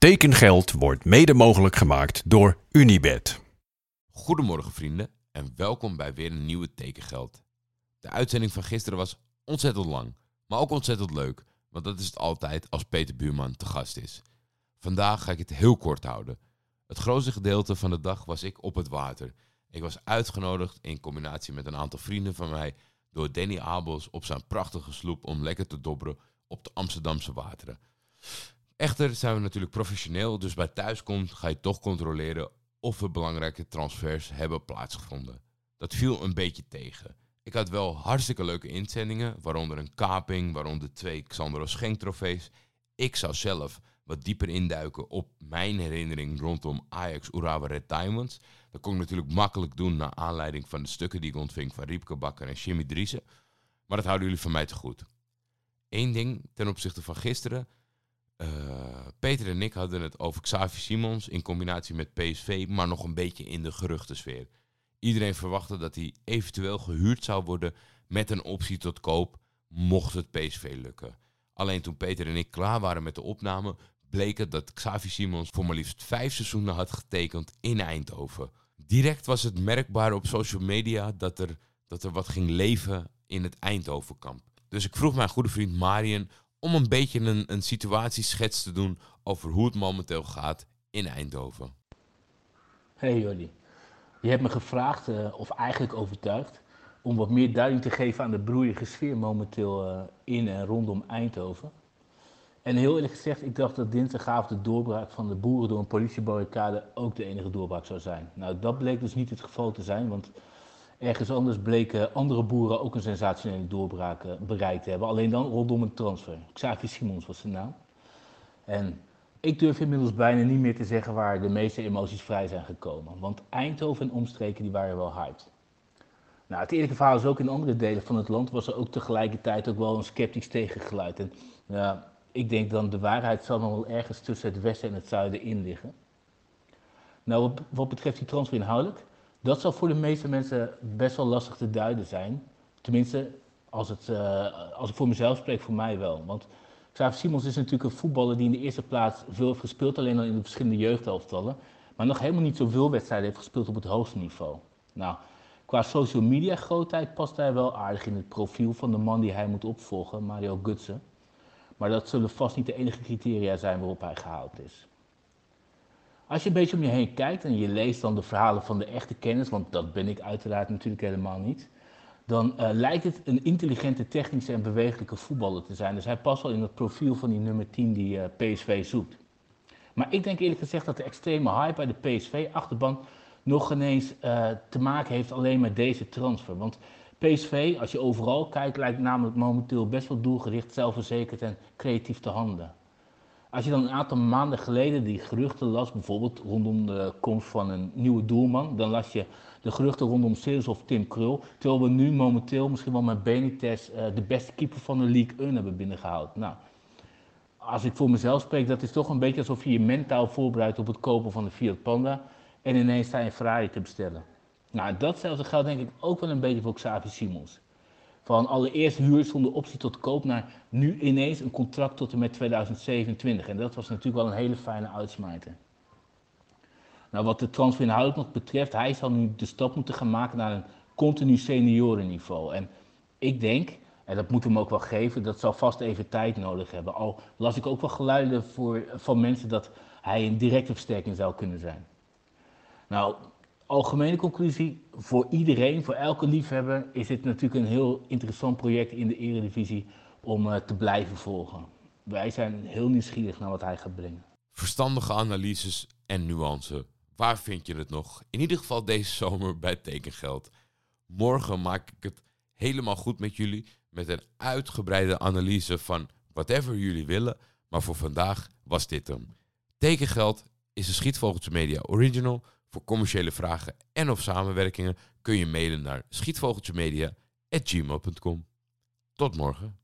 Tekengeld wordt mede mogelijk gemaakt door Unibed. Goedemorgen vrienden en welkom bij weer een nieuwe Tekengeld. De uitzending van gisteren was ontzettend lang, maar ook ontzettend leuk, want dat is het altijd als Peter Buurman te gast is. Vandaag ga ik het heel kort houden. Het grootste gedeelte van de dag was ik op het water. Ik was uitgenodigd in combinatie met een aantal vrienden van mij door Danny Abels op zijn prachtige sloep om lekker te dobberen op de Amsterdamse wateren. Echter zijn we natuurlijk professioneel, dus bij thuiskomst ga je toch controleren of er belangrijke transfers hebben plaatsgevonden. Dat viel een beetje tegen. Ik had wel hartstikke leuke inzendingen, waaronder een kaping, waaronder twee Xandro Schenk trofees. Ik zou zelf wat dieper induiken op mijn herinnering rondom Ajax Urawa Red Diamonds. Dat kon ik natuurlijk makkelijk doen naar aanleiding van de stukken die ik ontving van Riepke Bakker en Jimmy Driessen. Maar dat houden jullie van mij te goed. Eén ding ten opzichte van gisteren. Uh, Peter en ik hadden het over Xavi Simons in combinatie met PSV, maar nog een beetje in de geruchtensfeer. Iedereen verwachtte dat hij eventueel gehuurd zou worden met een optie tot koop, mocht het PSV lukken. Alleen toen Peter en ik klaar waren met de opname, bleek het dat Xavi Simons voor maar liefst vijf seizoenen had getekend in Eindhoven. Direct was het merkbaar op social media dat er, dat er wat ging leven in het Eindhovenkamp. Dus ik vroeg mijn goede vriend Marian om een beetje een, een situatieschets te doen over hoe het momenteel gaat in Eindhoven. Hey Jordi, je hebt me gevraagd, uh, of eigenlijk overtuigd, om wat meer duiding te geven aan de broeierige sfeer momenteel uh, in en rondom Eindhoven. En heel eerlijk gezegd, ik dacht dat dinsdagavond de doorbraak van de boeren door een politiebarricade ook de enige doorbraak zou zijn. Nou, dat bleek dus niet het geval te zijn, want ergens anders bleken andere boeren ook een sensationele doorbraak eh, bereikt te hebben. Alleen dan rondom een transfer. Xavier Simons was zijn naam. En ik durf inmiddels bijna niet meer te zeggen waar de meeste emoties vrij zijn gekomen. Want Eindhoven en omstreken die waren wel hyped. Nou, het eerlijke verhaal is ook in andere delen van het land was er ook tegelijkertijd ook wel een sceptisch tegengeluid. En ik denk dan de waarheid zal nog wel ergens tussen het westen en het zuiden in liggen. Nou, wat, wat betreft die transfer inhoudelijk, dat zal voor de meeste mensen best wel lastig te duiden zijn. Tenminste, als, het, uh, als ik voor mezelf spreek, voor mij wel. Want Xavier Simons is natuurlijk een voetballer die in de eerste plaats veel heeft gespeeld, alleen al in de verschillende jeugdhelftallen. Maar nog helemaal niet zoveel wedstrijden heeft gespeeld op het hoogste niveau. Nou, qua social media grootheid past hij wel aardig in het profiel van de man die hij moet opvolgen, Mario Gutsen. Maar dat zullen vast niet de enige criteria zijn waarop hij gehaald is. Als je een beetje om je heen kijkt en je leest dan de verhalen van de echte kennis, want dat ben ik uiteraard natuurlijk helemaal niet, dan uh, lijkt het een intelligente, technische en bewegelijke voetballer te zijn. Dus hij past wel in het profiel van die nummer 10 die uh, PSV zoekt. Maar ik denk eerlijk gezegd dat de extreme hype bij de PSV-achterban nog ineens uh, te maken heeft alleen met deze transfer. Want PSV, als je overal kijkt, lijkt namelijk momenteel best wel doelgericht, zelfverzekerd en creatief te handelen. Als je dan een aantal maanden geleden die geruchten las, bijvoorbeeld rondom de komst van een nieuwe doelman, dan las je de geruchten rondom Sears of Tim Krul, terwijl we nu momenteel misschien wel met Benitez uh, de beste keeper van de League 1 hebben binnengehaald. Nou, als ik voor mezelf spreek, dat is toch een beetje alsof je je mentaal voorbereidt op het kopen van de Fiat Panda en ineens sta je een Ferrari te bestellen. Nou, datzelfde geldt denk ik ook wel een beetje voor Xavi Simons. Van allereerst huur zonder optie tot koop naar nu ineens een contract tot en met 2027. En dat was natuurlijk wel een hele fijne uitsmijter. Nou, wat de transfer nog betreft, hij zal nu de stap moeten gaan maken naar een continu seniorenniveau. En ik denk, en dat moeten we hem ook wel geven, dat zal vast even tijd nodig hebben. Al las ik ook wel geluiden voor, van mensen dat hij een directe versterking zou kunnen zijn. Nou, algemene conclusie, voor iedereen, voor elke liefhebber, is dit natuurlijk een heel interessant project in de Eredivisie om uh, te blijven volgen. Wij zijn heel nieuwsgierig naar wat hij gaat brengen. Verstandige analyses en nuance. Waar vind je het nog? In ieder geval deze zomer bij Tekengeld. Morgen maak ik het helemaal goed met jullie met een uitgebreide analyse van whatever jullie willen. Maar voor vandaag was dit hem. Tekengeld is een Schietvogeltje Media original. Voor commerciële vragen en of samenwerkingen kun je mailen naar schietvogeltjemedia.gmail.com. Tot morgen.